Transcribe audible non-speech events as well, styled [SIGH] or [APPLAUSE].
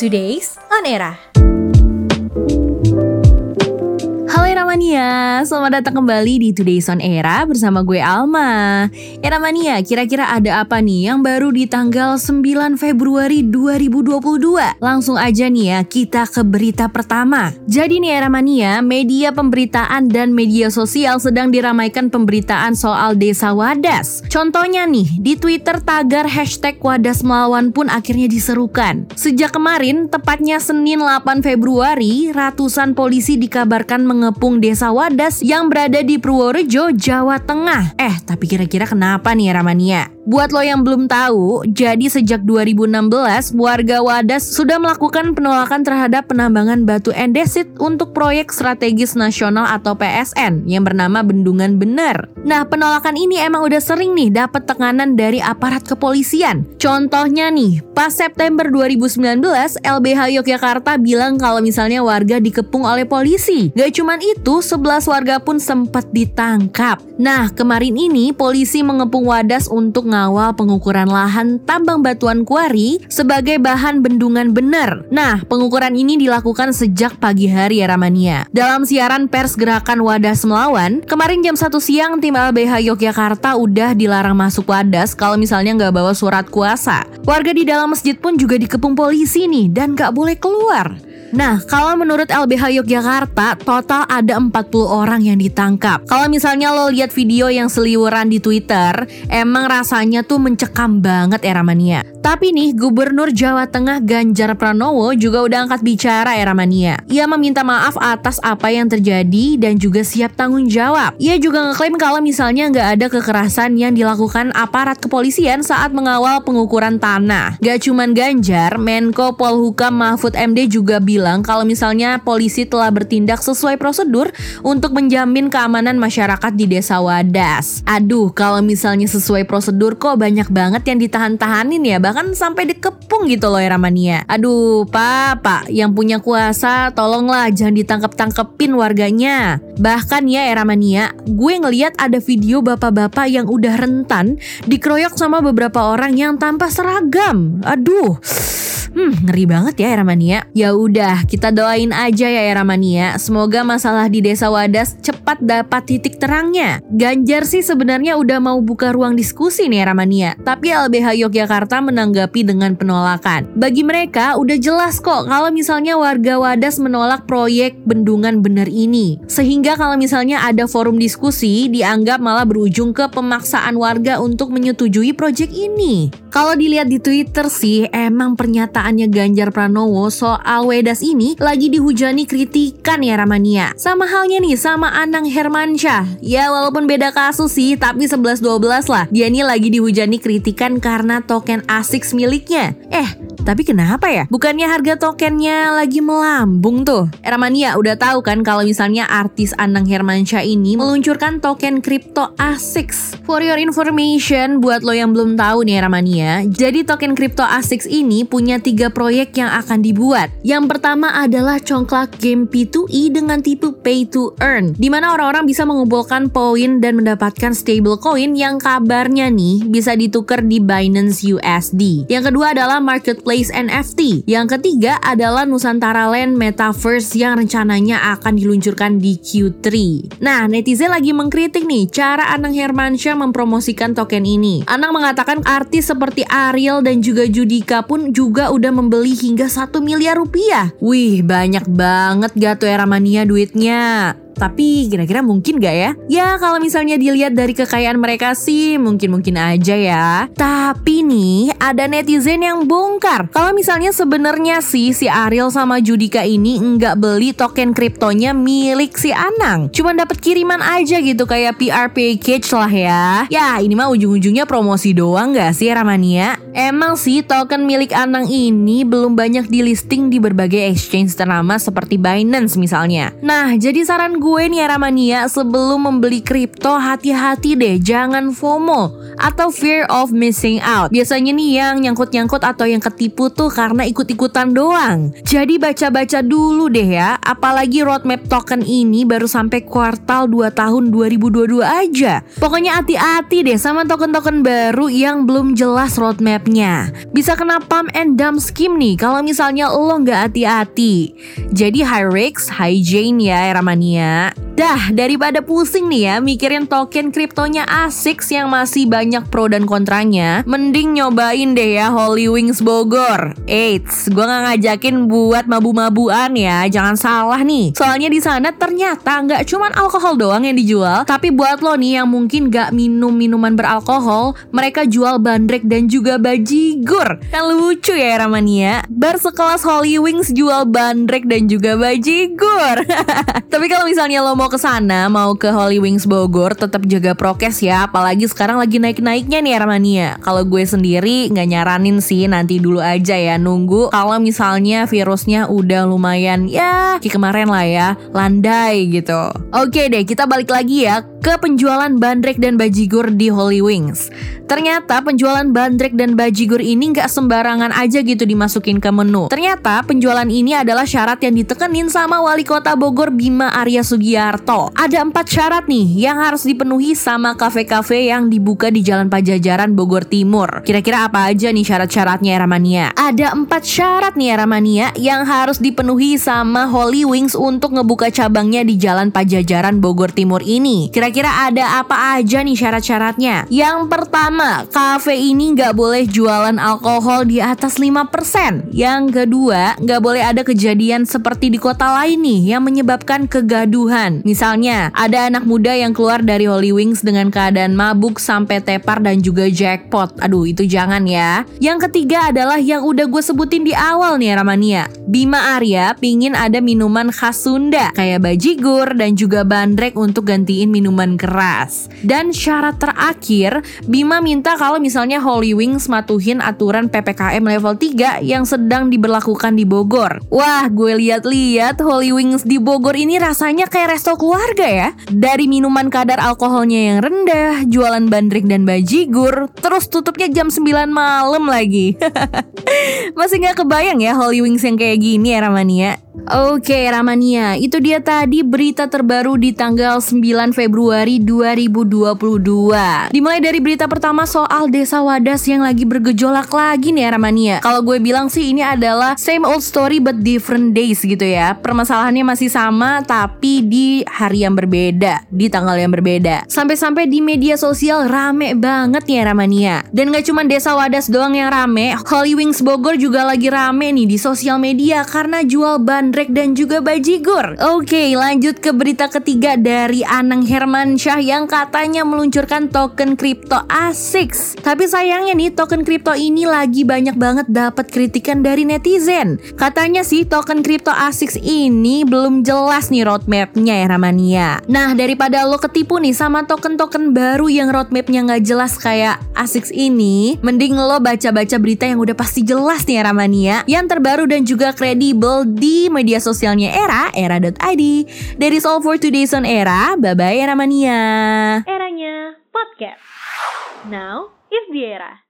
Today's On Era. Mania, selamat datang kembali di Today's on Era bersama gue Alma. Era Mania, kira-kira ada apa nih yang baru di tanggal 9 Februari 2022? Langsung aja nih ya, kita ke berita pertama. Jadi nih Era Mania, media pemberitaan dan media sosial sedang diramaikan pemberitaan soal desa Wadas. Contohnya nih, di Twitter tagar hashtag Wadas Melawan pun akhirnya diserukan. Sejak kemarin, tepatnya Senin 8 Februari, ratusan polisi dikabarkan mengepung Desa Wadas yang berada di Purworejo, Jawa Tengah. Eh, tapi kira-kira kenapa nih Ramania? Buat lo yang belum tahu, jadi sejak 2016 warga Wadas sudah melakukan penolakan terhadap penambangan batu endesit untuk proyek strategis nasional atau PSN yang bernama Bendungan Bener. Nah, penolakan ini emang udah sering nih dapat tekanan dari aparat kepolisian. Contohnya nih, pas September 2019, LBH Yogyakarta bilang kalau misalnya warga dikepung oleh polisi. Gak cuman itu, 11 warga pun sempat ditangkap. Nah, kemarin ini polisi mengepung Wadas untuk mengawal pengukuran lahan tambang batuan kuari sebagai bahan bendungan benar. Nah, pengukuran ini dilakukan sejak pagi hari ya Ramania. Dalam siaran pers gerakan Wadas Melawan, kemarin jam 1 siang tim LBH Yogyakarta udah dilarang masuk Wadas kalau misalnya nggak bawa surat kuasa. Warga di dalam masjid pun juga dikepung polisi nih dan nggak boleh keluar. Nah, kalau menurut LBH Yogyakarta, total ada 40 orang yang ditangkap. Kalau misalnya lo lihat video yang seliweran di Twitter, emang rasanya tuh mencekam banget era mania. Tapi nih, Gubernur Jawa Tengah Ganjar Pranowo juga udah angkat bicara era mania. Ia meminta maaf atas apa yang terjadi dan juga siap tanggung jawab. Ia juga ngeklaim kalau misalnya nggak ada kekerasan yang dilakukan aparat kepolisian saat mengawal pengukuran tanah. Gak cuman Ganjar, Menko Polhukam Mahfud MD juga bilang kalau misalnya polisi telah bertindak sesuai prosedur untuk menjamin keamanan masyarakat di desa Wadas. Aduh, kalau misalnya sesuai prosedur kok banyak banget yang ditahan-tahanin ya, bahkan sampai dikepung gitu loh Eramania. Aduh, Pak, Pak, yang punya kuasa tolonglah jangan ditangkep-tangkepin warganya. Bahkan ya Eramania, gue ngeliat ada video bapak-bapak yang udah rentan dikeroyok sama beberapa orang yang tanpa seragam. Aduh. Hmm, ngeri banget ya Eramania. Ya udah, kita doain aja ya Eramania. Semoga masalah di Desa Wadas cepat dapat titik terangnya. Ganjar sih sebenarnya udah mau buka ruang diskusi nih Eramania, tapi LBH Yogyakarta menanggapi dengan penolakan. Bagi mereka udah jelas kok kalau misalnya warga Wadas menolak proyek bendungan bener ini. Sehingga kalau misalnya ada forum diskusi dianggap malah berujung ke pemaksaan warga untuk menyetujui proyek ini. Kalau dilihat di Twitter sih emang pernyataan pernyataannya Ganjar Pranowo soal Wedas ini lagi dihujani kritikan ya Ramania. Sama halnya nih sama Anang Hermansyah. Ya walaupun beda kasus sih, tapi 11-12 lah. Dia ini lagi dihujani kritikan karena token ASICS miliknya. Eh, tapi kenapa ya? Bukannya harga tokennya lagi melambung tuh? Ramania udah tahu kan kalau misalnya artis Anang Hermansyah ini meluncurkan token kripto ASICS. For your information, buat lo yang belum tahu nih Ramania, jadi token kripto ASICS ini punya tiga proyek yang akan dibuat. Yang pertama adalah congklak game P2E dengan tipe pay to earn, di mana orang-orang bisa mengumpulkan poin dan mendapatkan stable coin yang kabarnya nih bisa ditukar di Binance USD. Yang kedua adalah marketplace NFT. Yang ketiga adalah Nusantara Land Metaverse yang rencananya akan diluncurkan di Q3. Nah, netizen lagi mengkritik nih cara Anang Hermansyah mempromosikan token ini. Anang mengatakan artis seperti Ariel dan juga Judika pun juga udah udah membeli hingga 1 miliar rupiah. Wih, banyak banget Gato Eramania duitnya. Tapi kira-kira mungkin gak ya? Ya kalau misalnya dilihat dari kekayaan mereka sih mungkin-mungkin aja ya. Tapi nih ada netizen yang bongkar. Kalau misalnya sebenarnya sih si Ariel sama Judika ini nggak beli token kriptonya milik si Anang. Cuman dapat kiriman aja gitu kayak PR package lah ya. Ya ini mah ujung-ujungnya promosi doang gak sih Ramania? Emang sih token milik Anang ini belum banyak di listing di berbagai exchange ternama seperti Binance misalnya. Nah jadi saran gue gue nih Aramania sebelum membeli kripto hati-hati deh jangan FOMO atau fear of missing out. Biasanya nih yang nyangkut-nyangkut atau yang ketipu tuh karena ikut-ikutan doang. Jadi baca-baca dulu deh ya, apalagi roadmap token ini baru sampai kuartal 2 tahun 2022 aja. Pokoknya hati-hati deh sama token-token baru yang belum jelas roadmapnya. Bisa kena pump and dump scheme nih kalau misalnya lo nggak hati-hati. Jadi high risk, high gain ya Eramania. Dah, daripada pusing nih ya mikirin token kriptonya ASICS yang masih banyak pro dan kontranya, mending nyobain deh ya Holy Wings Bogor. Eits, gue nggak ngajakin buat mabu-mabuan ya, jangan salah nih. Soalnya di sana ternyata nggak cuman alkohol doang yang dijual, tapi buat lo nih yang mungkin nggak minum minuman beralkohol, mereka jual bandrek dan juga bajigur. Kan lucu ya Ramania. Bar sekelas Holy Wings jual bandrek dan juga bajigur. [LAUGHS] tapi kalau misalnya lo mau ke sana, mau ke Holy Wings Bogor, tetap jaga prokes ya. Apalagi sekarang lagi naik-naiknya nih Armania. Kalau gue sendiri nggak nyaranin sih, nanti dulu aja ya nunggu. Kalau misalnya virusnya udah lumayan ya kayak kemarin lah ya, landai gitu. Oke deh, kita balik lagi ya ke penjualan bandrek dan bajigur di Holy Wings. Ternyata penjualan bandrek dan bajigur ini nggak sembarangan aja gitu dimasukin ke menu. Ternyata penjualan ini adalah syarat yang ditekenin sama wali kota Bogor Bima Arya Sugiarto. Ada empat syarat nih yang harus dipenuhi sama kafe-kafe yang dibuka di Jalan Pajajaran Bogor Timur. Kira-kira apa aja nih syarat-syaratnya Ramania? Ada empat syarat nih Ramania yang harus dipenuhi sama Holy Wings untuk ngebuka cabangnya di Jalan Pajajaran Bogor Timur ini. Kira-kira ada apa aja nih syarat-syaratnya? Yang pertama, kafe ini nggak boleh jualan alkohol di atas 5%. Yang kedua, nggak boleh ada kejadian seperti di kota lain nih yang menyebabkan kegaduhan. Misalnya, ada anak muda yang keluar dari Holy Wings dengan keadaan mabuk sampai tepar dan juga jackpot. Aduh, itu jangan ya. Yang ketiga adalah yang udah gue sebutin di awal nih Ramania. Bima Arya pingin ada minuman khas Sunda kayak bajigur dan juga bandrek untuk gantiin minuman keras. Dan syarat terakhir, Bima minta kalau misalnya Holy Wings matuhin aturan PPKM level 3 yang sedang diberlakukan di Bogor. Wah, gue lihat-lihat Holy Wings di Bogor ini rasanya kayak resto keluarga ya. Dari minuman kadar alkoholnya yang rendah, jualan bandrik dan bajigur, terus tutupnya jam 9 malam lagi. [LAUGHS] Masih nggak kebayang ya Holy Wings yang kayak gini ya Ramania? Oke Ramania, itu dia tadi berita terbaru di tanggal 9 Februari 2022 Dimulai dari berita pertama soal desa Wadas yang lagi bergejolak lagi nih Ramania Kalau gue bilang sih ini adalah same old story but different days gitu ya Permasalahannya masih sama tapi di hari yang berbeda, di tanggal yang berbeda Sampai-sampai di media sosial rame banget nih Ramania Dan gak cuma desa Wadas doang yang rame Holy Wings Bogor juga lagi rame nih di sosial media karena jual ban Bandrek dan juga Bajigur. Oke, lanjut ke berita ketiga dari Anang Hermansyah yang katanya meluncurkan token kripto ASICS. Tapi sayangnya nih token kripto ini lagi banyak banget dapat kritikan dari netizen. Katanya sih token kripto ASICS ini belum jelas nih roadmapnya ya Ramania. Nah daripada lo ketipu nih sama token-token baru yang roadmapnya nggak jelas kayak ASICS ini, mending lo baca-baca berita yang udah pasti jelas nih ya Ramania, yang terbaru dan juga kredibel di media sosialnya Era, era.id. That is all for today's on Era. Bye-bye Era Mania. Eranya podcast. Now is the era.